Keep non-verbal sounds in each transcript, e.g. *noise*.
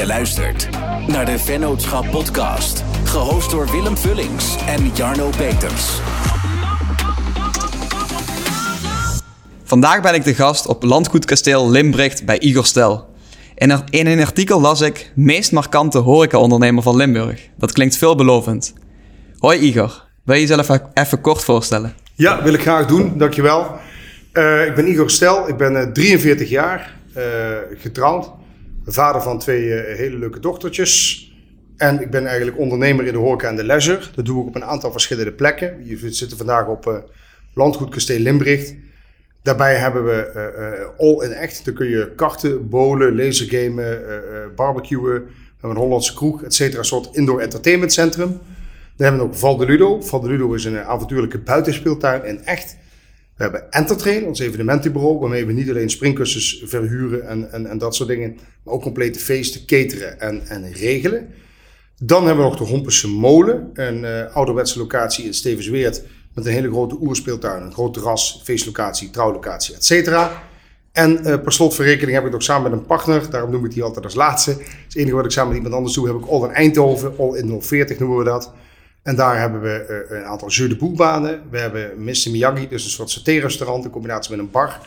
Je luistert naar de Vennootschap Podcast. Gehost door Willem Vullings en Jarno Peters. Vandaag ben ik de gast op Landgoedkasteel Limbricht bij Igor Stel. In een, in een artikel las ik meest markante horecaondernemer van Limburg. Dat klinkt veelbelovend. Hoi Igor, wil je jezelf even, even kort voorstellen? Ja, wil ik graag doen. Dankjewel. Uh, ik ben Igor Stel, ik ben uh, 43 jaar, uh, getrouwd. Vader van twee eh, hele leuke dochtertjes. En ik ben eigenlijk ondernemer in de horeca en de leisure. Dat doe ik op een aantal verschillende plekken. Je zitten vandaag op uh, Landgoed Kasteel Limbricht. Daarbij hebben we uh, all in echt. Dan kun je karten, bowlen, lasergamen, barbecuen. We hebben een Hollandse kroeg, et cetera. Een soort indoor entertainment centrum. Dan hebben we ook Val de Ludo. Val de Ludo is een avontuurlijke buitenspeeltuin in echt. We hebben Entertrain, ons evenementenbureau, waarmee we niet alleen springkussens verhuren en, en, en dat soort dingen, maar ook complete feesten cateren en, en regelen. Dan hebben we nog de Hompense Molen, een uh, ouderwetse locatie in Stevensweert met een hele grote oerspeeltuin, een groot terras, feestlocatie, trouwlocatie, et cetera. En uh, per slotverrekening heb ik nog samen met een partner, daarom noem ik die altijd als laatste. Het enige wat ik samen met iemand anders doe, heb ik All in Eindhoven, All in 040 noemen we dat. En daar hebben we uh, een aantal jeu de boelbanen. We hebben Mr. Miyagi, dus een soort saté-restaurant in combinatie met een bar.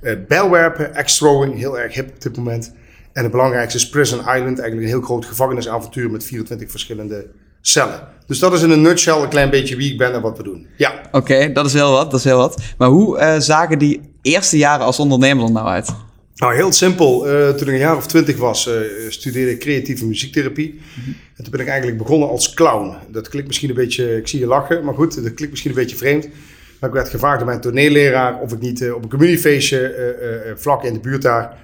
Uh, bijlwerpen, x-throwing, heel erg hip op dit moment. En het belangrijkste is Prison Island, eigenlijk een heel groot gevangenisavontuur met 24 verschillende cellen. Dus dat is in een nutshell een klein beetje wie ik ben en wat we doen. Ja. Oké, dat is heel wat, dat is heel wat. Maar hoe uh, zagen die eerste jaren als ondernemer er nou uit? Nou, heel simpel. Uh, toen ik een jaar of twintig was, uh, studeerde ik creatieve muziektherapie. En toen ben ik eigenlijk begonnen als clown. Dat klinkt misschien een beetje, ik zie je lachen, maar goed, dat klinkt misschien een beetje vreemd. Maar ik werd gevraagd door mijn toneelleraar of ik niet uh, op een communiefeestje vlak in de buurt daar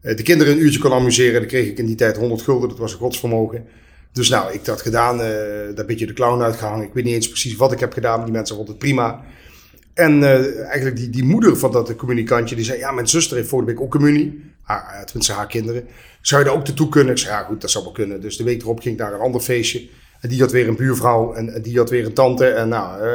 de kinderen een uurtje kon amuseren. Dan kreeg ik in die tijd 100 gulden, dat was een godsvermogen. Dus nou, ik dat gedaan, daar een beetje de clown uitgehangen. Ik weet niet eens precies wat ik heb gedaan, maar die mensen vonden het prima. En uh, eigenlijk die, die moeder van dat communicantje, die zei... Ja, mijn zuster heeft vorige week ook communie. Haar, tenminste, haar kinderen. Zou je daar ook naartoe kunnen? Ik zei, ja goed, dat zou wel kunnen. Dus de week erop ging ik naar een ander feestje. En die had weer een buurvrouw en, die had weer een tante. En nou, uh,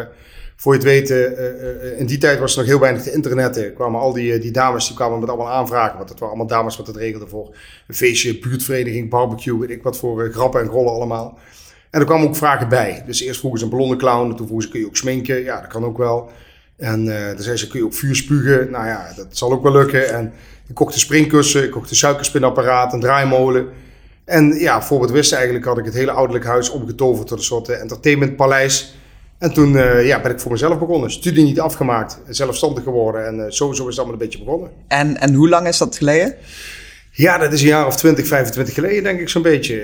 voor je het weet, uh, in die tijd was er nog heel weinig te internetten. kwamen al die, die dames, die kwamen met allemaal aanvragen. Want dat waren allemaal dames wat het regelde voor een feestje, buurtvereniging, barbecue, weet ik wat voor grappen en rollen allemaal. En er kwamen ook vragen bij. Dus eerst vroegen ze een blonde clown, toen vroegen ze, kun je ook sminken? Ja, dat kan ook wel. En uh, dan zei ze, kun je ook vuur spugen? Nou ja, dat zal ook wel lukken. En ik kocht een springkussen, ik kocht een suikerspinapparaat, een draaimolen. En ja, voor het wisten eigenlijk had ik het hele ouderlijk huis omgetoverd tot een soort uh, entertainmentpaleis. En toen uh, ja, ben ik voor mezelf begonnen. Studie niet afgemaakt, zelfstandig geworden. En uh, zo is het allemaal een beetje begonnen. En, en hoe lang is dat geleden? Ja, dat is een jaar of 20, 25 geleden, denk ik zo'n beetje.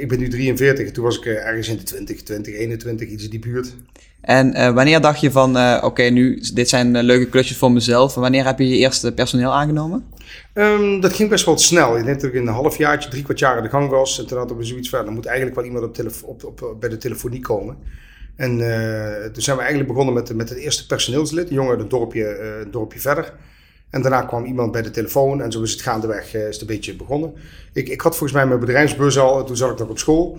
ik ben nu 43, toen was ik ergens in de 20, 20, 21, iets in die buurt. En uh, wanneer dacht je van, uh, oké, nu, dit zijn uh, leuke klusjes voor mezelf. Wanneer heb je je eerste personeel aangenomen? Um, dat ging best wel snel. Ik denk dat ik in een halfjaartje, drie kwart jaar aan de gang was. En toen had ik zoiets van, er moet eigenlijk wel iemand op op, op, bij de telefonie komen. En toen zijn we eigenlijk begonnen met, met het eerste personeelslid. Een jongen uit een dorpje, een dorpje verder. En daarna kwam iemand bij de telefoon en zo is het gaandeweg is het een beetje begonnen. Ik, ik had volgens mij mijn bedrijfsbus al, toen zat ik nog op school.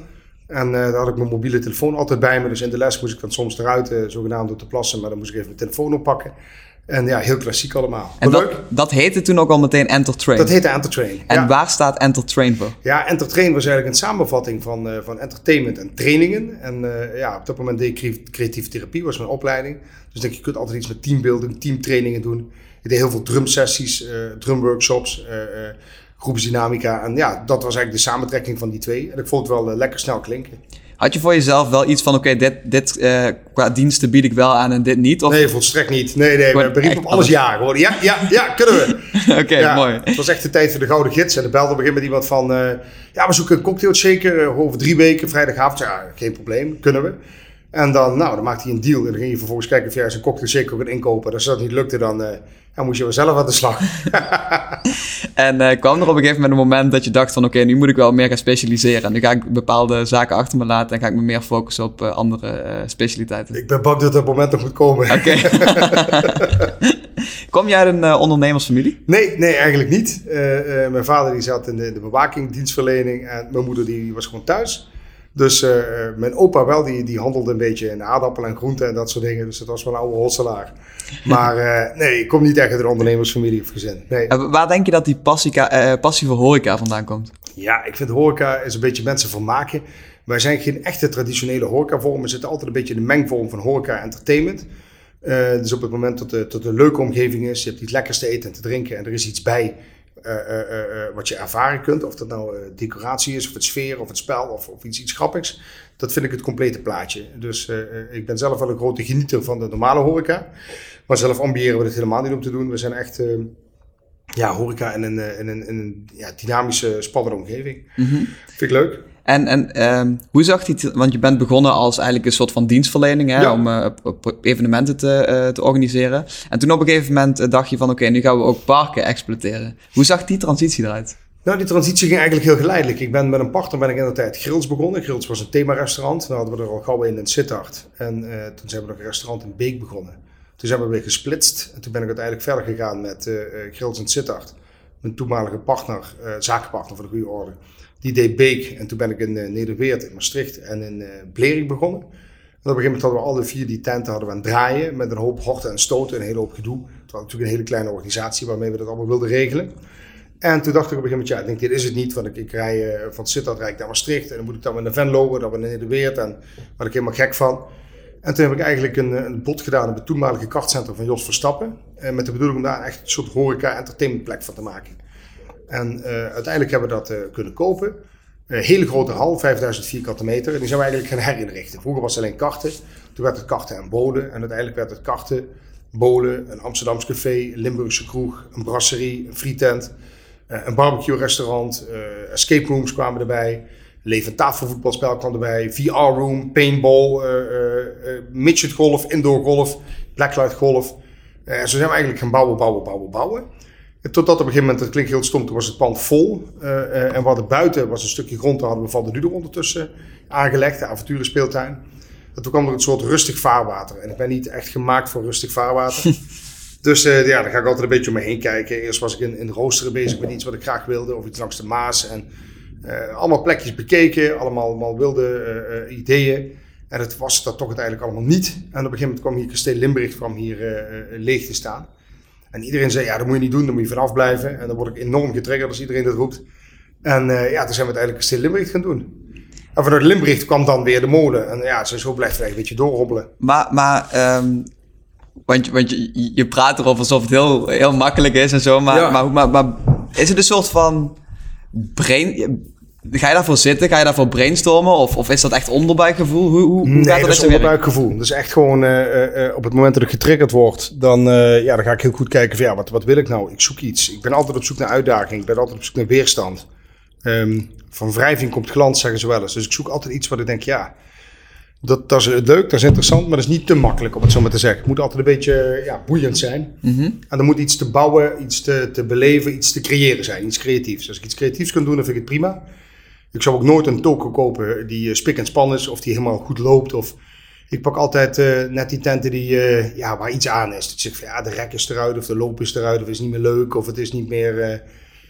En uh, daar had ik mijn mobiele telefoon altijd bij me. Dus in de les moest ik dan soms eruit, uh, zogenaamd door te plassen. Maar dan moest ik even mijn telefoon oppakken. En ja, heel klassiek allemaal. En dat, dat heette toen ook al meteen Entertrain? Dat heette Entertrain, En ja. waar staat Entertrain voor? Ja, Entertrain was eigenlijk een samenvatting van, uh, van entertainment en trainingen. En ja, op dat moment deed ik creatieve therapie, was mijn opleiding. Dus denk je kunt altijd iets met teambuilding, teamtrainingen doen. Ik deed heel veel drumsessies, drumworkshops groepsdynamica. En ja, dat was eigenlijk de samentrekking van die twee. En ik vond het wel uh, lekker snel klinken. Had je voor jezelf wel iets van, oké, okay, dit, dit uh, qua diensten bied ik wel aan en dit niet? Of? Nee, volstrekt niet. Nee, nee, we beriepen op alles ja. Gewoon. Ja, ja, ja, kunnen we. *laughs* Oké, okay, ja, mooi. Het was echt de tijd voor de gouden gids. En de belde gegeven moment iemand van, uh, ja, we zoeken een cocktail shaker uh, over drie weken, vrijdagavond. Ja, geen probleem, kunnen we. En dan, nou, dan maakte hij een deal. En dan ging je vervolgens kijken of jij zijn cocktail shaker kon inkopen. En als dat niet lukte, dan dan moest je wel zelf aan de slag. *laughs* en uh, kwam er op een gegeven moment een moment dat je dacht van... oké, okay, nu moet ik wel meer gaan specialiseren. En nu ga ik bepaalde zaken achter me laten... en ga ik me meer focussen op uh, andere uh, specialiteiten. Ik ben bang dat dat moment nog moet komen. Oké. *laughs* *laughs* Kom jij uit een ondernemersfamilie? Nee, nee, eigenlijk niet. mijn vader die zat in de, de bewakingdienstverlening... en mijn moeder die was gewoon thuis... Dus uh, mijn opa wel, die, die handelde een beetje in aardappelen en groenten en dat soort dingen. Dus dat was wel een oude hosselaar. *laughs* Maar uh, nee, ik kom niet echt uit een ondernemersfamilie of gezin. Nee. Waar denk je dat die passie, passie voor horeca vandaan komt? Ja, ik vind horeca is een beetje mensen vermaken. Wij zijn geen echte traditionele horecavorm. We zitten altijd een beetje in de mengvorm van horeca en entertainment. Dus op het moment dat, dat een leuke omgeving is, je hebt iets lekkers te eten en te drinken en er is iets bij uh, uh, wat je ervaren kunt. Of dat nou decoratie is, of het sfeer, of het spel, of, of iets, iets grappigs. Dat vind ik het complete plaatje. Dus ik ben zelf wel een grote genieter van de normale horeca. Maar zelf ambiëren we het helemaal niet om te doen. We zijn echt ja, horeca in een, in een, in een ja, dynamische, spannende omgeving. Mm -hmm. Vind ik leuk. En, en um, hoe zag die, want je bent begonnen als eigenlijk een soort van dienstverlening hè, om uh, op, evenementen te, uh, te organiseren. En toen op een gegeven moment uh, dacht je van oké, okay, nu gaan we ook parken exploiteren. Hoe zag die transitie eruit? Nou, die transitie ging eigenlijk heel geleidelijk. Ik ben met een partner ben ik in de tijd Grills begonnen. Grills was een themarestaurant. Dan hadden we er al gauw een in Sittard. En toen zijn we nog een restaurant in Beek begonnen. Toen zijn we weer gesplitst. En toen ben ik uiteindelijk verder gegaan met Grills in Sittard. Mijn toenmalige partner, zakenpartner voor de goede orde die deed Beek. En toen ben ik in uh, Nederweert, in Maastricht en in uh, Blerik begonnen. En op een gegeven moment hadden we alle vier die tenten hadden we aan het draaien. Met een hoop horten en stoten en een hele hoop gedoe. Het was natuurlijk een hele kleine organisatie waarmee we dat allemaal wilden regelen. En toen dacht ik op een gegeven moment, ja, ik denk, dit is het niet. Want ik, ik rij uh, van Sittard rij ik naar Maastricht. En dan moet ik dan met een Venlo, dan in Nederweert. En daar ik helemaal gek van. En toen heb ik eigenlijk een, een bod gedaan op het toenmalige krachtcentrum van Jos Verstappen. En met de bedoeling om daar echt een soort horeca-entertainmentplek van te maken. En uh, uiteindelijk hebben we dat uh, kunnen kopen. Een hele grote hal, 5000 vierkante meter. En die zijn we eigenlijk gaan herinrichten. Vroeger was het alleen karten. Toen werd het karten en bolen. En uiteindelijk werd het karten, bolen, een Amsterdams café, Limburgse kroeg, een brasserie, een frietent, uh, een barbecue restaurant, escape rooms kwamen erbij. Levend tafelvoetbalspel kwam erbij. VR-room, paintball, midget golf, indoor golf, blacklight golf. En zo zijn we eigenlijk gaan bouwen, bouwen, bouwen, bouwen. Totdat op een gegeven moment, dat klinkt heel stom, toen was het pand vol. Uh, en we hadden buiten, was een stukje grond, daar hadden we Van de Duder ondertussen aangelegd, de avonturenspeeltuin. En toen kwam er een soort rustig vaarwater. En ik ben niet echt gemaakt voor rustig vaarwater. *laughs* dus uh, ja, daar ga ik altijd een beetje om me heen kijken. Eerst was ik in, in roosteren bezig met iets wat ik graag wilde, of iets langs de Maas. En uh, allemaal plekjes bekeken, allemaal, allemaal wilde ideeën. En het was dat toch uiteindelijk allemaal niet. En op een gegeven moment kwam hier Kasteel Limburg kwam hier leeg te staan. En iedereen zei, ja, dat moet je niet doen, dan moet je vanaf blijven. En dan word ik enorm getriggerd als iedereen dat roept. En uh, ja, toen zijn we uiteindelijk Kasteel Limbricht gaan doen. En vanuit Limbricht kwam dan weer de mode. En ja, zo blijft het een beetje doorhobbelen. Maar, maar um, want, want je, je praat erover alsof het heel, heel makkelijk is en zo. Maar, ja. maar, maar, maar, is het een soort van brain... Ga je daarvoor zitten? Ga je daarvoor brainstormen? Of, of is dat echt onderbuikgevoel? Hoe, hoe, hoe nee, gaat dat, dat is onderbuikgevoel. Is echt gewoon uh, uh, op het moment dat ik getriggerd word, dan, uh, ja, dan ga ik heel goed kijken van ja, wat, wat wil ik nou? Ik zoek iets. Ik ben altijd op zoek naar uitdaging. Ik ben altijd op zoek naar weerstand. Um, van wrijving komt glans, zeggen ze wel eens. Dus ik zoek altijd iets wat ik denk, ja, dat, dat is leuk, dat is interessant, maar dat is niet te makkelijk om het zo maar te zeggen. Het moet altijd een beetje ja, boeiend zijn. Mm -hmm. En er moet iets te bouwen, iets te, te beleven, iets te creëren zijn, iets creatiefs. Als ik iets creatiefs kan doen, dan vind ik het prima. Ik zou ook nooit een token kopen die uh, spik en span is of die helemaal goed loopt. Of ik pak altijd uh, net die tenten die, uh, ja, waar iets aan is. Dat ik zeg van ja, de rek is eruit of de loop is eruit of het is niet meer leuk of het is niet meer...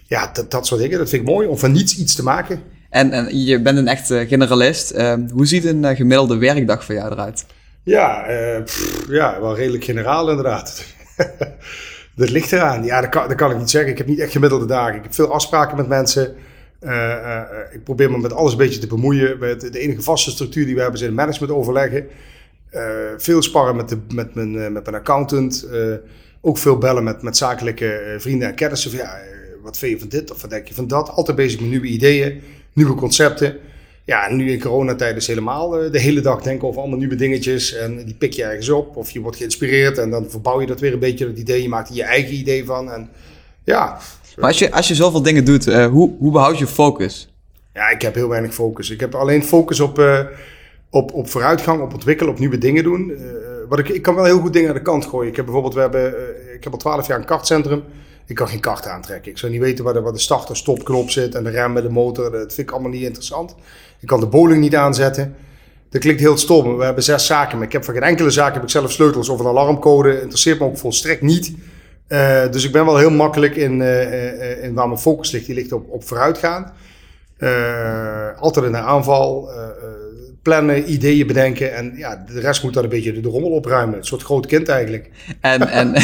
ja, dat, dat soort dingen. Dat vind ik mooi om van niets iets te maken. En, en je bent een echte generalist. Ehm, hoe ziet een gemiddelde werkdag voor jou eruit? Ja, pff, ja wel redelijk generaal inderdaad. *laughs* dat ligt eraan. Ja, dat kan, dat kan ik niet zeggen. Ik heb niet echt gemiddelde dagen. Ik heb veel afspraken met mensen... Uh, uh, ik probeer me met alles een beetje te bemoeien. De enige vaste structuur die we hebben zijn management overleggen. Uh, veel sparren met, de, met, mijn, met mijn accountant. ook veel bellen met, met zakelijke vrienden en kennissen. Ja, wat vind je van dit of wat denk je van dat? Altijd bezig met nieuwe ideeën, nieuwe concepten. Ja, nu in coronatijd is helemaal de hele dag denken over allemaal nieuwe dingetjes. En die pik je ergens op. Of je wordt geïnspireerd en dan verbouw je dat weer een beetje, dat idee. Je maakt er je eigen idee van. En ja, maar als je, als je zoveel dingen doet, uh, hoe, hoe behoud je focus? Ja, ik heb heel weinig focus. Ik heb alleen focus op, uh, op, op vooruitgang, op ontwikkelen, op nieuwe dingen doen. Uh, wat ik, ik kan wel heel goed dingen aan de kant gooien. Ik heb bijvoorbeeld, we hebben, ik heb al twaalf jaar een kartcentrum. Ik kan geen kart aantrekken. Ik zou niet weten waar de, waar de start- en stopknop zit en de rem met de motor. Dat vind ik allemaal niet interessant. Ik kan de bowling niet aanzetten. Dat klinkt heel stom. We hebben zes zaken, maar ik heb voor geen enkele zaak heb ik zelf sleutels of een alarmcode. Interesseert me ook volstrekt niet. Uh, dus ik ben wel heel makkelijk in, uh, in waar mijn focus ligt. Die ligt op, op vooruitgaan. altijd in de aanval. plannen, ideeën bedenken. En ja, de rest moet dan een beetje de, de rommel opruimen. Een soort groot kind eigenlijk. En, en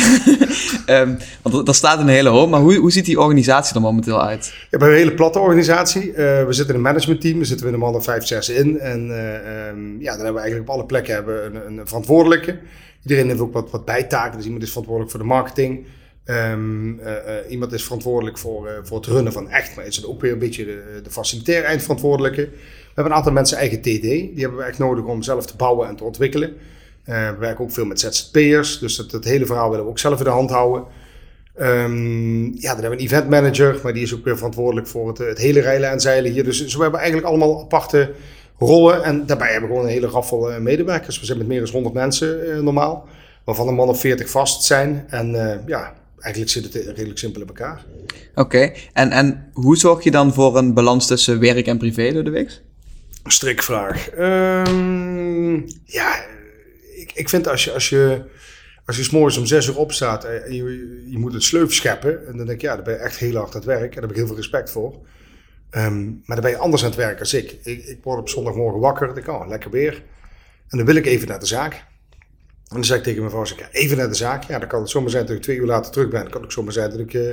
um, *laughs* want er staat een hele hoop, maar hoe, hoe ziet die organisatie er momenteel uit? We hebben een hele platte organisatie. Uh, we zitten in een managementteam, we zitten in een man of vijf, zes in. En uh, um, ja, dan hebben we eigenlijk op alle plekken hebben een, een verantwoordelijke. Iedereen heeft ook wat, wat bijtaken. Dus iemand is verantwoordelijk voor de marketing. Um, uh, iemand is verantwoordelijk voor, voor het runnen van echt, maar is het ook weer een beetje de, de facilitair eindverantwoordelijke. We hebben een aantal mensen eigen TD. Die hebben we echt nodig om zelf te bouwen en te ontwikkelen. We werken ook veel met ZZP'ers. Dus dat, hele verhaal willen we ook zelf in de hand houden. Um, ja, dan hebben we een event manager. Maar die is ook weer verantwoordelijk voor het, het hele rijlen en zeilen hier. Dus, we hebben eigenlijk allemaal aparte rollen. En daarbij hebben we gewoon een hele raffel medewerkers. We zijn met meer dan 100 mensen normaal. Waarvan een man of 40 vast zijn. En ja, eigenlijk zit het redelijk simpel in elkaar. Oké, en, en hoe zorg je dan voor een balans tussen werk en privé door de week? strikvraag. Um, ja, ik, ik vind als je, als je, als je s'morgens om zes uur opstaat en je, je moet een sleuf scheppen, en dan denk ik, ja, daar ben je echt heel hard aan het werk. En daar heb ik heel veel respect voor. Um, maar dan ben je anders aan het werk als ik. ik. Ik word op zondagmorgen wakker, ik, oh, lekker weer. En dan wil ik even naar de zaak. En dan zeg ik tegen mijn vrouw, ja, even naar de zaak. Ja, dan kan het zomaar zijn dat ik twee uur later terug ben. Dan kan ook zomaar zijn dat ik uh,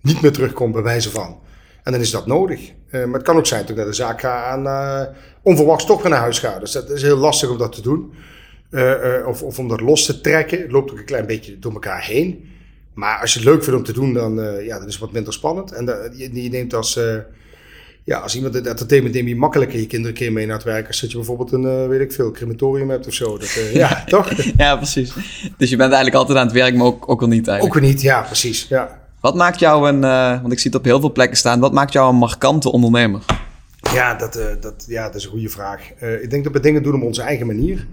niet meer terugkom bij wijze van. En dan is dat nodig. Uh, maar het kan ook zijn dat ik naar de zaak ga en uh, onverwachts toch weer naar huis ga. Dus dat is heel lastig om dat te doen. Of, of, om dat los te trekken. Het loopt ook een klein beetje door elkaar heen. Maar als je het leuk vindt om te doen, dan, ja, dan is het wat minder spannend. En je, je, neemt als, ja, als iemand het entertainment neem je makkelijker je kinderen een keer mee naar het werk. Als je bijvoorbeeld een, weet ik veel, crematorium hebt of zo. Dat, ja, *laughs* *laughs* toch? ja, precies. Dus je bent eigenlijk altijd aan het werk, maar ook, ook al niet eigenlijk. Ook weer niet, ja, precies. Ja. Wat maakt jou een, uh, want ik zie het op heel veel plekken staan, wat maakt jou een markante ondernemer? Ja, dat, dat, ja, dat is een goede vraag. Ik denk dat we dingen doen op onze eigen manier.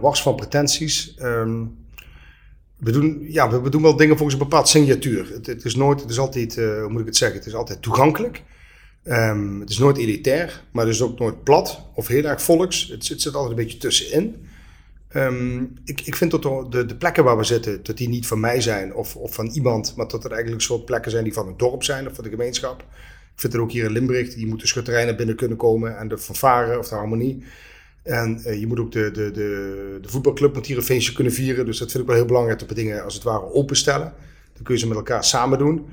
wars van pretenties. Um, we, doen, ja, we, we, doen wel dingen volgens een bepaald signatuur. Het, het is nooit, het is altijd, hoe moet ik het zeggen, het is altijd toegankelijk. Um, het is nooit elitair, maar het is ook nooit plat of heel erg volks. Het, het zit altijd een beetje tussenin. Um, ik, ik vind dat de, de, plekken waar we zitten, dat die niet van mij zijn of, of van iemand, maar dat er eigenlijk een soort plekken zijn die van het dorp zijn of van de gemeenschap. Ik vind er ook hier in Limburg, die moet de schutterij binnen kunnen komen en de fanfare of de harmonie. En uh, je moet ook de, de, de, de voetbalclub moet hier een feestje kunnen vieren. Dus dat vind ik wel heel belangrijk dat we dingen als het ware openstellen. Dan kun je ze met elkaar samen doen.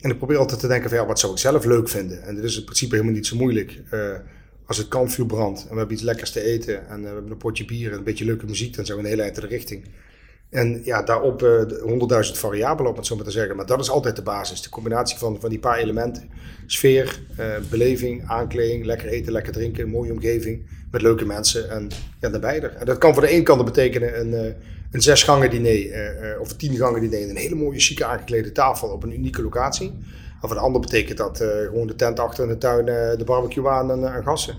En ik probeer altijd te denken van ja, wat zou ik zelf leuk vinden? En dat is in principe helemaal niet zo moeilijk. Uh, als het kampvuur brandt en we hebben iets lekkers te eten en we hebben een potje bier en een beetje leuke muziek, dan zijn we een hele de richting. En ja, daarop honderdduizend uh, variabelen, op het zo maar te zeggen. Maar dat is altijd de basis. De combinatie van, van die paar elementen. Sfeer, beleving, aankleding, lekker eten, lekker drinken, mooie omgeving met leuke mensen en ja, daarbij er. En dat kan voor de een kant betekenen een, een zes gangen diner of een tien gangen diner. Een hele mooie, chique aangeklede tafel op een unieke locatie. Of een ander betekent dat uh, gewoon de tent achter in de tuin, de barbecue aan en, en gassen.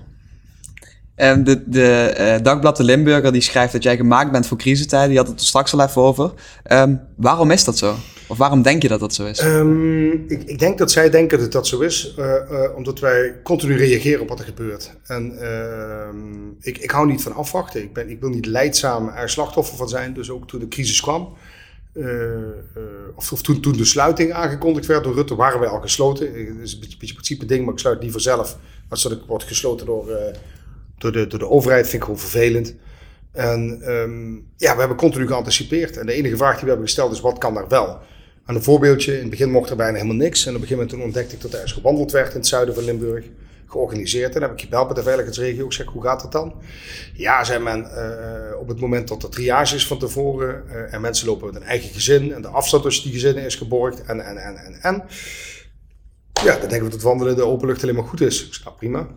En de, de uh, Dagblad de Limburger die schrijft dat jij gemaakt bent voor crisistijden. Die had het er straks al even over. Um, waarom is dat zo? Of waarom denk je dat dat zo is? Um, ik, ik, denk dat zij denken dat dat zo is, uh, uh, omdat wij continu reageren op wat er gebeurt. En ehm, ik, ik hou niet van afwachten. Ik, ben, ik wil niet leidzaam er slachtoffer van zijn. Dus ook toen de crisis kwam, uh, of, of toen, toen, de sluiting aangekondigd werd door Rutte, waren wij al gesloten. Het is een beetje, beetje principe ding, maar ik sluit liever zelf. Maar zodat ik word gesloten door, door, de, door de overheid, vind ik gewoon vervelend. En um, ja, we hebben continu geanticipeerd. En de enige vraag die we hebben gesteld is, wat kan er wel? Aan een voorbeeldje, in het begin mocht er bijna helemaal niks. En op een gegeven moment toen ontdekte ik dat er eens gewandeld werd in het zuiden van Limburg georganiseerd. En dan heb ik gebeld met de veiligheidsregio. Ik zeg, hoe gaat het dan? Ja, zei men, uh, op het moment dat er triage is van tevoren uh, en mensen lopen met een eigen gezin en de afstand tussen die gezinnen is geborgd en, en, en, en, en. Ja, dan denken we dat wandelen de open lucht alleen maar goed is. Ik zeg, nou, prima. En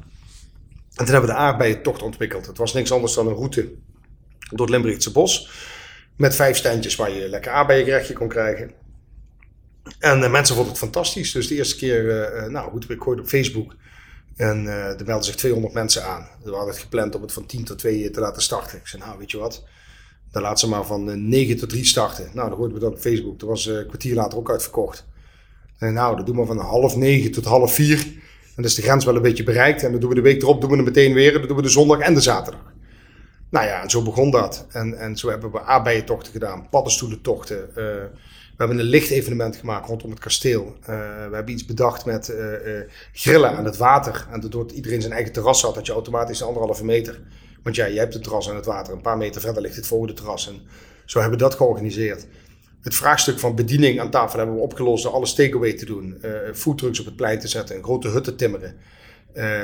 toen hebben we de aardbeientocht ontwikkeld. Het was niks anders dan een route door het Limburgse bos. Met vijf standjes waar je lekker aardbeiengerechtje kon krijgen. En uh, mensen vonden het fantastisch. Dus de eerste keer, uh, nou goed, ik hoorde op Facebook en er melden zich 200 mensen aan. We hadden het gepland om het van 10 tot 2 te laten starten. Ik zei, nou weet je wat, dan laat ze maar van 9 tot 3 starten. Nou, dan hoorden we dat op Facebook. Dat was een kwartier later ook uitverkocht. En nou, dan doen we van half 9 tot half 4. En dan is de grens wel een beetje bereikt. En dan doen we de week erop, doen we het meteen weer. Dan doen we de zondag en de zaterdag. Nou ja, en zo begon dat. En, en zo hebben we aardbeientochten gedaan, paddenstoelentochten. We hebben een lichtevenement gemaakt rondom het kasteel. we hebben iets bedacht met grillen aan het water. En doordat iedereen zijn eigen terras had, had je automatisch anderhalve meter. Want ja, jij hebt het terras aan het water. Een paar meter verder ligt het volgende terras. En zo hebben we dat georganiseerd. Het vraagstuk van bediening aan tafel hebben we opgelost door alles takeaway te doen. Uh, op het plein te zetten, een grote hut te timmeren.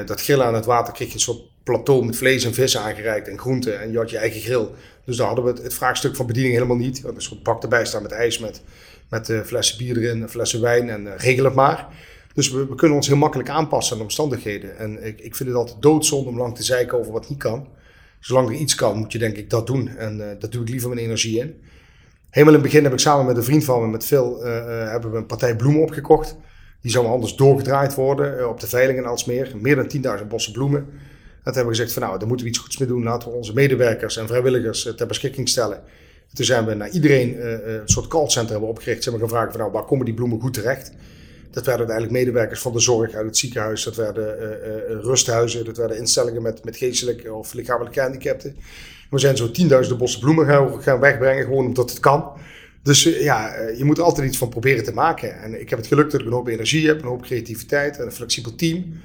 Dat grillen aan het water kreeg je een soort plateau met vlees en vis aangereikt en groenten. En je had je eigen grill. Dus daar hadden we het, vraagstuk van bediening helemaal niet. We hadden een bak erbij staan met ijs, met, met uh, flessen bier erin, flessen wijn en regel het maar. Dus we, kunnen ons heel makkelijk aanpassen aan de omstandigheden. En ik, ik vind het altijd doodzonde om lang te zeiken over wat niet kan. Zolang er iets kan, moet je denk ik dat doen. En dat doe ik liever mijn energie in. Helemaal in het begin heb ik samen met een vriend van me, met Phil, uh, hebben we een partij bloemen opgekocht. Die zou anders doorgedraaid worden uh, op de veiling in Alsmeer. Meer dan 10.000 bossen bloemen. Toen hebben we gezegd van nou, daar moeten we iets goeds mee doen. Laten we onze medewerkers en vrijwilligers ter beschikking stellen. En toen zijn we naar iedereen een soort callcenter hebben opgericht. Ze hebben gevraagd van nou, waar komen die bloemen goed terecht? Dat werden uiteindelijk medewerkers van de zorg uit het ziekenhuis. Dat werden rusthuizen. Dat werden instellingen met, met geestelijke of lichamelijke gehandicapten. We zijn zo tienduizenden bossen bloemen gaan, gaan wegbrengen, gewoon omdat het kan. Dus eh, ja, eh, je moet altijd iets van proberen te maken. En ik heb het geluk dat ik een hoop energie heb, een hoop creativiteit en een flexibel team.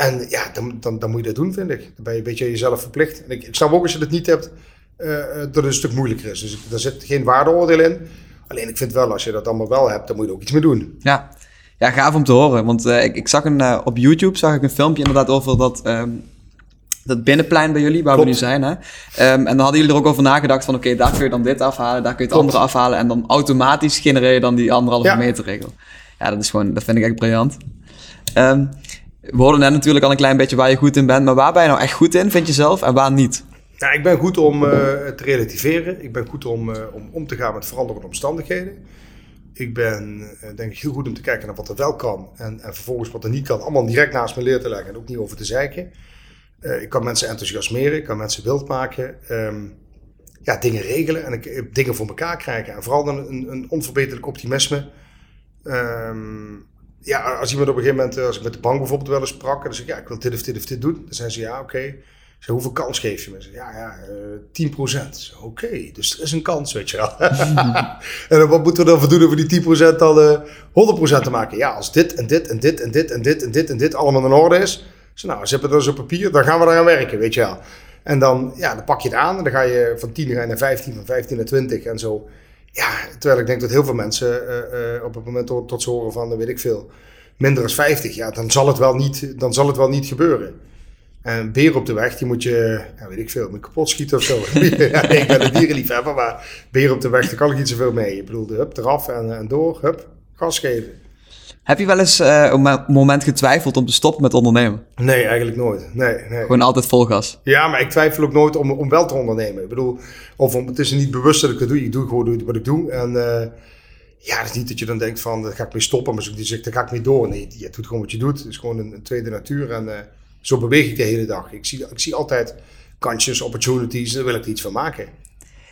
En ja, dan, dan, dan moet je dat doen, vind ik. Dan ben je een beetje jezelf verplicht. En ik, ik snap ook als je dat niet hebt, uh, dat het een stuk moeilijker is. Dus daar zit geen waardeoordeel in. Alleen ik vind wel, als je dat allemaal wel hebt, dan moet je er ook iets mee doen. Ja, ja gaaf om te horen. Want uh, ik, ik zag een, uh, op YouTube zag ik een filmpje inderdaad over dat... Um, dat binnenplein bij jullie, waar we nu zijn. Hè? Um, en dan hadden jullie er ook over nagedacht van... oké, daar kun je dan dit afhalen, daar kun je het andere afhalen... en dan automatisch genereer je dan die anderhalve ja. meter regel. Ja, dat is gewoon... dat vind ik echt briljant. Um, we hoorden net natuurlijk al een klein beetje waar je goed in bent... maar waar ben je nou echt goed in, vind je zelf, en waar niet? Ja, ik ben goed om uh, te relativeren. Ik ben goed om, uh, om om te gaan met veranderende omstandigheden. Ik ben uh, denk ik heel goed om te kijken naar wat er wel kan... En, en vervolgens wat er niet kan, allemaal direct naast me leer te leggen... en ook niet over te zeiken... Ik kan mensen enthousiasmeren, ik kan mensen wild maken. Um, ja, dingen regelen en ik, dingen voor elkaar krijgen. En vooral een, een onverbeterlijk optimisme. Um, ja, als iemand op een gegeven moment, als ik met de bank bijvoorbeeld wel eens sprak, dan zeg ik, ja, ik wil dit of dit of dit doen. Dan zeggen ze, ja, oké. Okay. Zeg, hoeveel kans geef je me? Zeg, ja, ja, uh, 10%. Oké, okay, dus er is een kans, weet je wel. *laughs* *laughs* en wat moeten we dan voor doen om die 10% dan uh, 100% te maken? Ja, als dit en dit en dit en dit en dit en dit en dit allemaal in orde is, dus nou, ze hebben dat op papier, dan gaan we eraan werken, weet je wel. En dan, ja, dan pak je het aan en dan ga je van 10 naar 15, van 15 naar 20 en zo. Ja, terwijl ik denk dat heel veel mensen uh, uh, op het moment tot, tot ze horen van, weet ik veel, minder dan 50, ja, dan zal het wel niet, dan zal het wel niet gebeuren. En beer op de weg, die moet je, ja, weet ik veel, moet kapot schieten of zo. *laughs* *laughs* ja, ik ben een dierenliefhebber, maar beer op de weg, daar kan ik niet zoveel mee. Ik bedoel, hup, eraf en, en door, hup, gas geven. Heb je wel eens uh, een moment getwijfeld om te stoppen met ondernemen? Nee, eigenlijk nooit. Nee, nee. Gewoon altijd vol gas? Ja, maar ik twijfel ook nooit om, om wel te ondernemen. Ik bedoel, of om, het is niet bewust dat ik het doe. Ik doe gewoon wat ik doe. En uh, ja, het is niet dat je dan denkt van, daar ga ik mee stoppen. Maar je zegt, daar ga ik mee door. Nee, je doet gewoon wat je doet. Het is gewoon een, een tweede natuur. En uh, zo beweeg ik de hele dag. Ik zie, ik zie altijd kansjes, opportunities. Daar wil ik er iets van maken.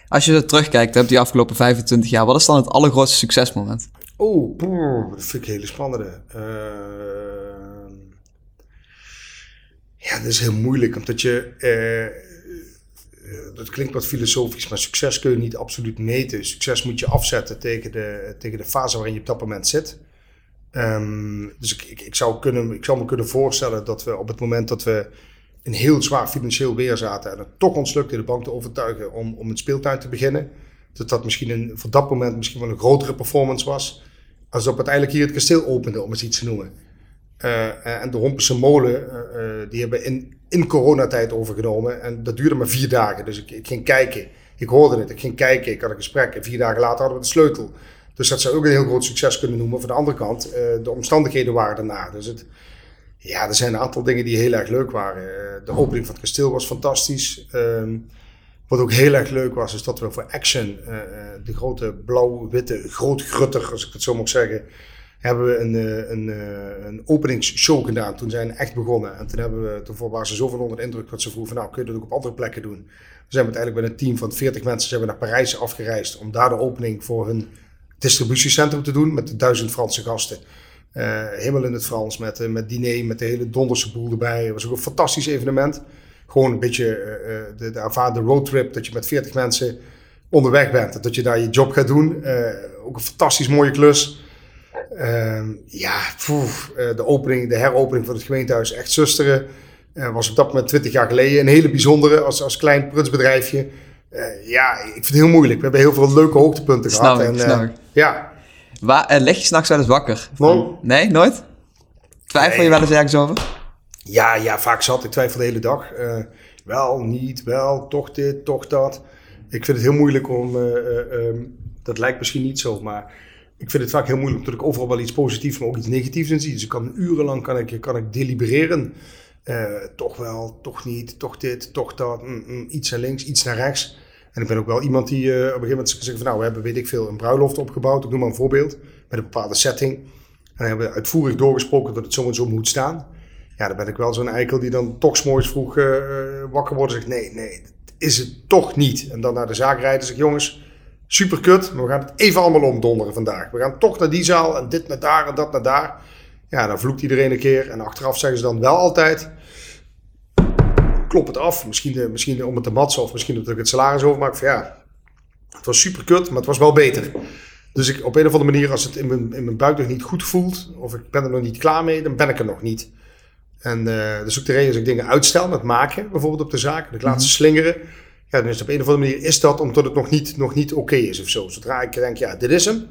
Als je terugkijkt op die afgelopen 25 jaar, wat is dan het allergrootste succesmoment? Oh, dat vind ik een hele spannende. Uh, ja, dat is heel moeilijk, omdat je. Uh, dat klinkt wat filosofisch, maar succes kun je niet absoluut meten. Succes moet je afzetten tegen de, tegen de fase waarin je op dat moment zit. Um, dus ik, ik, ik, zou kunnen, ik zou me kunnen voorstellen dat we op het moment dat we een heel zwaar financieel weer zaten en het toch ons lukte de bank te overtuigen om, om een speeltuin te beginnen, dat dat misschien een, voor dat moment misschien wel een grotere performance was alsof uiteindelijk hier het kasteel opende, om eens iets te noemen. Uh, en de Hompense molen, uh, die hebben in, in coronatijd overgenomen. En dat duurde maar vier dagen. Dus ik, ik, ging kijken. Ik hoorde het. Ik ging kijken. Ik had een gesprek. En vier dagen later hadden we de sleutel. Dus dat zou ook een heel groot succes kunnen noemen. Van de andere kant, de omstandigheden waren daarna. Dus het, ja, er zijn een aantal dingen die heel erg leuk waren. de opening van het kasteel was fantastisch. Ehm, wat ook heel erg leuk was, is dat we voor Action, uh, de grote blauw-witte grootgrutter, als ik het zo mag zeggen, hebben we een, uh, een, uh, een openingsshow gedaan. Toen zijn we echt begonnen. En toen, hebben we, toen waren ze zoveel onder de indruk dat ze vroegen nou, kun je dat ook op andere plekken doen. Toen zijn we uiteindelijk met een team van 40 mensen zijn we naar Parijs afgereisd om daar de opening voor hun distributiecentrum te doen met duizend Franse gasten. helemaal in het Frans, met, met diner, met de hele donderse boel erbij. Het was ook een fantastisch evenement gewoon een beetje uh, de, de roadtrip. Dat je met 40 mensen onderweg bent. Dat je daar je job gaat doen. Eh, ook een fantastisch mooie klus. Ehm, ja, poef, de opening, de heropening van het gemeentehuis Echt Zusteren. was op dat moment 20 jaar geleden een hele bijzondere als, als klein prutsbedrijfje. Ja, ik vind het heel moeilijk. We hebben heel veel leuke hoogtepunten Snap gehad. ik, en, snap ik. Ja, Waar, lig je s'nachts wel eens wakker? Nee. Nee, nooit? Twijfel je wel eens ergens over? Ja, ja, vaak zat. Ik twijfel de hele dag. Eh, wel, niet, wel, toch dit, toch dat. Ik vind het heel moeilijk om... eh, eh, ehm, dat lijkt misschien niet zo, maar... Ik vind het vaak heel moeilijk omdat ik overal wel iets positiefs, maar ook iets negatiefs in zie. Dus ik kan urenlang kan ik, kan ik delibereren. Toch wel, toch niet, toch dit, toch dat. mm, mm, iets naar links, iets naar rechts. En ik ben ook wel iemand die eh, op een gegeven moment zegt van... Nou, we hebben, weet ik veel, een bruiloft opgebouwd. Ik noem maar een voorbeeld. Met een bepaalde setting. En dan hebben we uitvoerig doorgesproken dat het zo en zo moet staan. Ja, dan ben ik wel zo'n eikel die dan toch 's morgens vroeg eh, eh, wakker wordt en zegt: nee, nee, dat is het toch niet. En dan naar de zaak rijden en zegt: jongens, super kut, maar we gaan het even allemaal omdonderen vandaag. We gaan toch naar die zaal en dit naar daar en dat naar daar. Ja, dan vloekt iedereen een keer en achteraf zeggen ze dan wel altijd: klop het af. Misschien, eh, misschien om het te matsen of misschien dat ik het salaris overmaak. Van ja, het was super kut, maar het was wel beter. Dus ik, op een of andere manier, als het in mijn, in mijn buik nog niet goed voelt, of ik ben er nog niet klaar mee, dan ben ik er nog niet. En eh dus ook de reden als ik dingen uitstel met maken, bijvoorbeeld op de zaak, dat ik laat ze slingeren. Ja, dan is het op een of andere manier is dat omdat het nog niet, nog niet oké is of zo. Zodra ik denk, ja, dit is hem,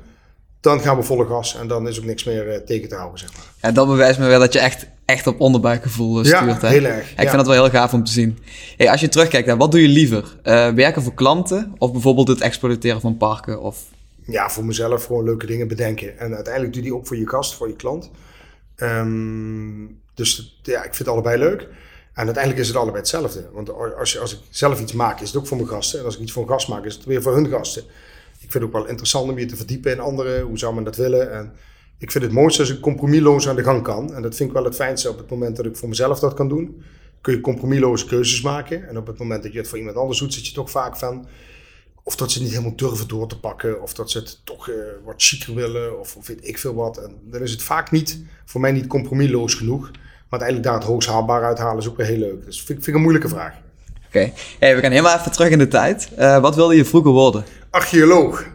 dan gaan we volle gas en dan is ook niks meer eh, tegen te houden, zeg maar. Ja, dat bewijst me wel dat je echt, echt op onderbuikgevoel eh, Ja, stuurt. hè? heel erg, Ja, ik ja. vind dat wel heel gaaf om te zien. Hey, als je terugkijkt, hè, wat doe je liever? Werken voor klanten of bijvoorbeeld het exploiteren van parken? Of... ja, voor mezelf gewoon leuke dingen bedenken. En uiteindelijk doe je die ook voor je gast, voor je klant. Ehm, dus ja, ik vind allebei leuk. En uiteindelijk is het allebei hetzelfde. Want als, je, als ik zelf iets maak, is het ook voor mijn gasten. En als ik iets voor een gast maak, is het weer voor hun gasten. Ik vind het ook wel interessant om je te verdiepen in anderen. Hoe zou men dat willen? En ik vind het mooiste als ik compromisloos aan de gang kan. En dat vind ik wel het fijnste op het moment dat ik voor mezelf dat kan doen. Kun je compromisloze keuzes maken. En op het moment dat je het voor iemand anders doet, zit je toch vaak van of dat ze niet helemaal durven door te pakken, of dat ze het toch eh, wat chiquer willen, of, of weet ik veel wat. En dan is het vaak niet, voor mij niet compromisloos genoeg. Maar uiteindelijk daar het hoogst haalbaar uithalen is ook weer heel leuk. Dus vind, ik- vind ik een moeilijke vraag. Oké, hey, we gaan helemaal even terug in de tijd. Eh, wat wilde je vroeger worden? Archeoloog,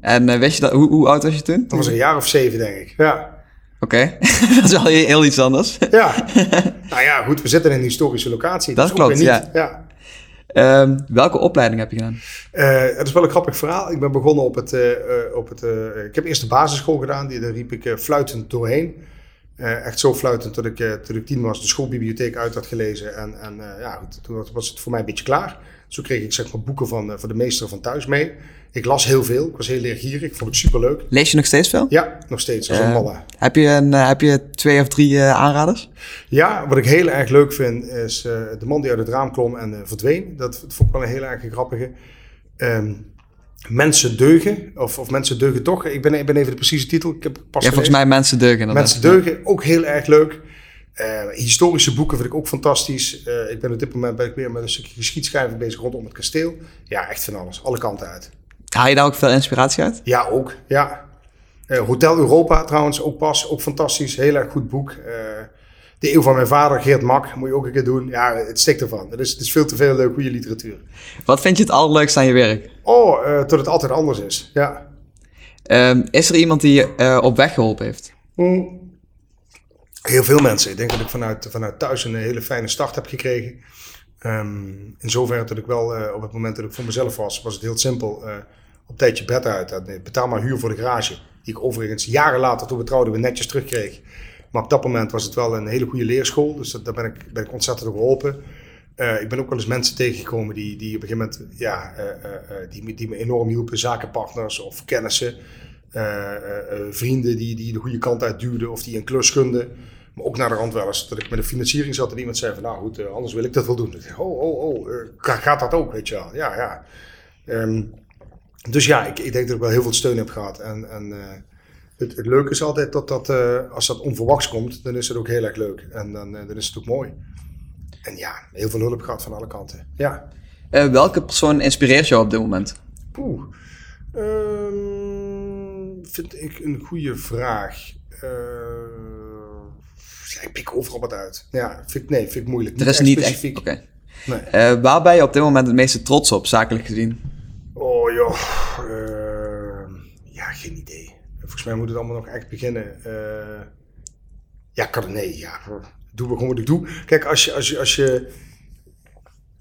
En weet je dat, hoe, hoe oud was je toen? dat was een jaar of zeven denk ik. Ja, Oké, *laughs* dat is wel heel, iets anders. ja. *laughs* nou ja, goed, we zitten in een historische locatie. Dat dus ook klopt, ja. niet. ja. Ehm, welke opleiding heb je gedaan? Het is wel een grappig verhaal. Ik ben begonnen op het. op het ik heb eerst de basisschool gedaan, die, daar riep ik fluitend doorheen. Eh, echt zo fluitend dat ik, eh, toen ik tien was, de schoolbibliotheek uit had gelezen. En, en eh, ja, toen was het voor mij een beetje klaar. Zo kreeg ik zeg maar boeken van, van de meester van thuis mee. Ik las heel veel, ik was heel leergierig, vond het superleuk. Lees je nog steeds veel? Ja, nog steeds, als een malle. heb, je een, heb je twee of drie aanraders? Ja, wat ik heel erg leuk vind is de man die uit het raam klom en verdween. Dat vond ik wel een heel erg grappige. Ehm, mensen deugen, of, of mensen deugen toch. Ik ben, ik ben even de precieze titel. Ik heb pas Ja, volgens mij mensen deugen. inderdaad. Mensen deugen, ook heel erg leuk. Eh, historische boeken vind ik ook fantastisch. Eh, ik ben op dit moment ben ik weer met een stukje geschiedschrijving bezig rondom het kasteel. Ja, echt van alles. Alle kanten uit. Haal je daar ook veel inspiratie uit? Ja, ook. Ja. Eh, Hotel Europa trouwens, ook pas. Ook fantastisch. Heel erg goed boek. De eeuw van mijn vader, Geert Mak, moet je ook een keer doen. Ja, het stikt ervan. Het is, het is veel te veel leuk, goede literatuur. Wat vind je het allerleukste aan je werk? Oh, eh, tot het altijd anders is. Ja. Ehm, is er iemand die je eh, op weg geholpen heeft? Mm. Heel veel mensen. Ik denk dat ik vanuit, vanuit thuis een hele fijne start heb gekregen. Ehm, in zoverre dat ik wel eh, op het moment dat ik voor mezelf was, was het heel simpel. eh, op tijd je bed uit. Betaal maar huur voor de garage. Die ik overigens jaren later, toen we trouwden, weer netjes terugkreeg. Maar op dat moment was het wel een hele goede leerschool. Dus daar ben ik, ben ik ontzettend geholpen. Eh, ik ben ook wel eens mensen tegengekomen die, die op een gegeven moment ja, eh, eh, die, die me enorm hielpen. Zakenpartners of kennissen. vrienden die, die de goede kant uit duwden of die een klus gunden. Maar ook naar de rand wel eens dat ik met een financiering zat en iemand zei van nou goed, anders wil ik dat wel doen. Oh, oh, oh, ga- gaat dat ook, weet je wel. Ja, ja. Ehm, dus ja, ik, ik denk dat ik wel heel veel steun heb gehad. En, en het, het leuke is altijd dat, dat eh, als dat onverwachts komt, dan is het ook heel erg leuk. En dan, eh, dan is het ook mooi. En ja, heel veel hulp gehad van alle kanten. Ja. Eh, welke persoon inspireert jou op dit moment? Oeh. Ehm, vind ik een goede vraag. Ja, ik pik overal wat uit. Ja, vind ik, nee, vind ik moeilijk. Er is niet echt. specifiek. Oké. Nee. Eh, waar ben je op dit moment het meeste trots op, zakelijk gezien? Oh, idee. Volgens mij moet het allemaal nog echt beginnen. Eh, ja, kan nee, ja. Doe gewoon wat ik doe. Kijk, als je, als je, als je,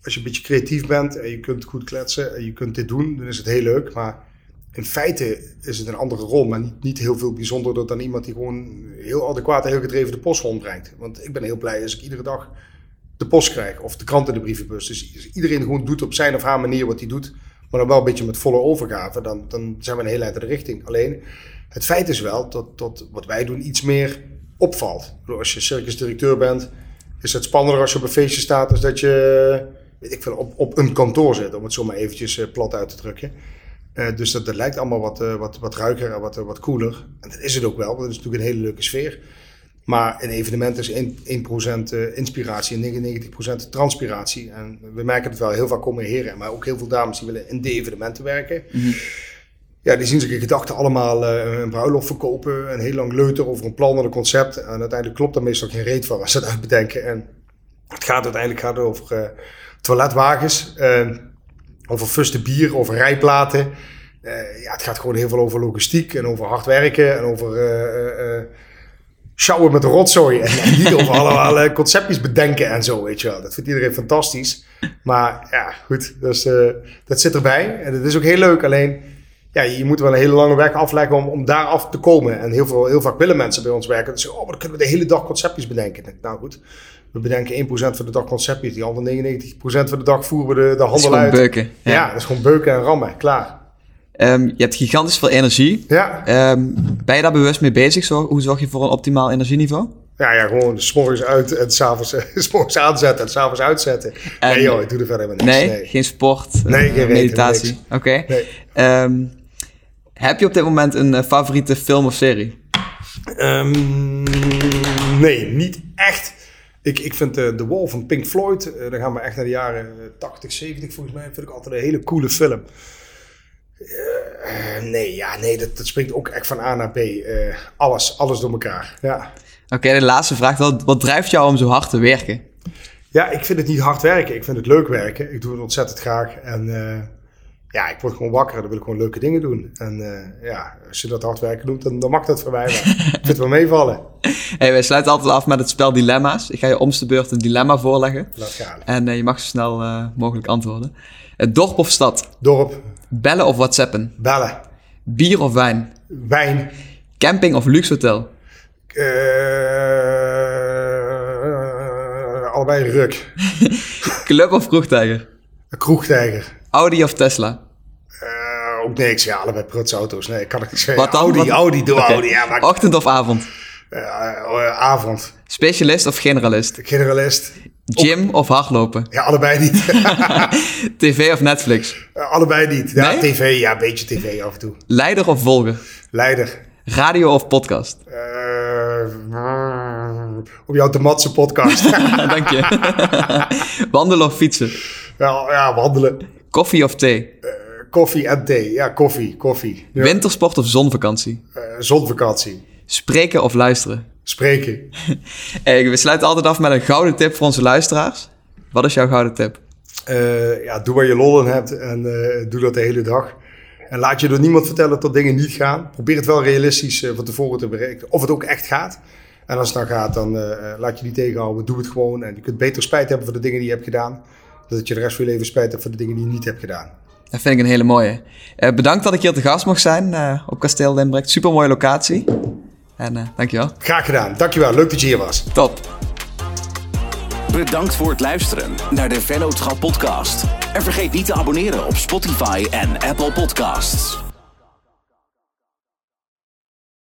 als je een beetje creatief bent en je kunt goed kletsen en je kunt dit doen, dan is het heel leuk. Maar in feite is het een andere rol, maar niet, heel veel bijzonderder dan iemand die gewoon heel adequaat en heel gedreven de post rondbrengt. Want ik ben heel blij als ik iedere dag de post krijg of de krant in de brievenbus. Dus iedereen gewoon doet op zijn of haar manier wat hij doet, maar dan wel een beetje met volle overgave, dan, dan zijn we een hele eind in de richting. Alleen, het feit is wel dat, wat wij doen iets meer opvalt. Als je circusdirecteur bent, is het spannender als je op een feestje staat, als dat je weet ik veel, op, op een kantoor zit, om het zo maar eventjes eh, plat uit te drukken. Uh, dus dat, dat lijkt allemaal wat, uh, wat, wat ruiker en wat, wat cooler. En dat is het ook wel, want het is natuurlijk een hele leuke sfeer. Maar een evenement is 1%, 1 inspiratie en 99% transpiratie. En we merken het wel, heel vaak komen heren, maar ook heel veel dames die willen in de evenementen werken. -hmm. Ja, die zien zich in gedachten allemaal uh, een bruiloft verkopen. En heel lang leuter over een plan en een concept. En uiteindelijk klopt daar meestal geen reet van als ze dat uitbedenken. En het gaat uiteindelijk gaat over uh, toiletwagens, uh, over fuste bier, over rijplaten. ja, het gaat gewoon heel veel over logistiek en over hard werken en over sjouwen met rotzooi. En, en niet over allemaal conceptjes bedenken en zo, weet je wel. Dat vindt iedereen fantastisch. Maar ja, goed, dus, dat zit erbij. En dat is ook heel leuk. Alleen ja, je moet wel een hele lange weg afleggen om, om daar af te komen. En heel, veel, heel vaak willen mensen bij ons werken. Dus oh, maar dan kunnen we de hele dag conceptjes bedenken. Nou goed, we bedenken 1% van de dag conceptjes. Die andere 99% van de dag voeren we de, de handel uit. beuken. Ja. ja. dat is gewoon beuken en rammen. Klaar. Um, je hebt gigantisch veel energie. Ja. Um, ben je daar bewust mee bezig? Zo, hoe zorg je voor een optimaal energieniveau? Ja, ja, gewoon s morgens uit en s'avonds *laughs* s aanzetten en s'avonds uitzetten. En, nee joh, ik doe er verder helemaal niks. Nee, nee. geen sport, nee, geen meditatie. Oké. Okay. Nee. Um, heb je op dit moment een uh, favoriete film of serie? Um, nee, niet echt. Ik, ik vind uh, The Wall van Pink Floyd, uh, dan gaan we echt naar de jaren 80, 70 volgens mij, vind ik altijd een hele coole film. nee, ja, nee, dat, dat springt ook echt van A naar B. alles, alles door elkaar, ja. Oké, okay, de laatste vraag. Wat, wat drijft jou om zo hard te werken? Ja, ik vind het niet hard werken. Ik vind het leuk werken. Ik doe het ontzettend graag. En ja, ik word gewoon wakker en dan wil ik gewoon leuke dingen doen. En uh, ja, als je dat hard werken doet, dan, dan mag dat voor mij wel. *laughs* ik vind het wel meevallen. Hey, wij sluiten altijd af met het spel Dilemma's. Ik ga je omste beurt een dilemma voorleggen. Laat gaan. En uh, je mag zo snel uh, mogelijk antwoorden. dorp of stad? Dorp. Bellen of whatsappen? Bellen. Bier of wijn? Wijn. Camping of luxe hotel? allebei ruk. *laughs* Club of kroegtijger? Kroegtijger. Audi of Tesla? Uh, ook niks. Ja, allebei prutsauto's. Nee, kan ik niet zeggen. Wat dan? Audi, Wat? Audi, doe. Audi. Ja, maar, Ochtend of avond? uh, uh, avond. Specialist of generalist? Generalist. Gym of hardlopen? Ja, allebei niet. *laughs* TV of Netflix? Allebei niet. Ja, Nee? tv. Ja, een beetje tv af en toe. Leider of volger? Leider. Radio of podcast? Op jouw Tomatse podcast. *laughs* Dank je. *laughs* Wandelen of fietsen? ja, ja, wandelen. Koffie of thee? Uh, koffie en thee. Ja, koffie, koffie. Ja. Wintersport of zonvakantie? Uh, zonvakantie. Spreken of luisteren? Spreken. *laughs* Hey, we sluiten altijd af met een gouden tip voor onze luisteraars. Wat is jouw gouden tip? Uh, ja, doe waar je lol in hebt en doe dat de hele dag. En laat je door niemand vertellen dat dingen niet gaan. Probeer het wel realistisch van tevoren te berekenen. Of het ook echt gaat. En als het dan gaat, dan laat je niet tegenhouden. Doe het gewoon. En je kunt beter spijt hebben voor de dingen die je hebt gedaan. Dat je de rest van je leven spijt hebt voor de dingen die je niet hebt gedaan. Dat vind ik een hele mooie. Uh, bedankt dat ik hier te gast mocht zijn uh, op Kasteel Limbrecht. Super mooie locatie. En uh, dankjewel. Graag gedaan. Dankjewel. Leuk dat je hier was. Top. Bedankt voor het luisteren naar de Vennootschap podcast. En vergeet niet te abonneren op Spotify en Apple Podcasts.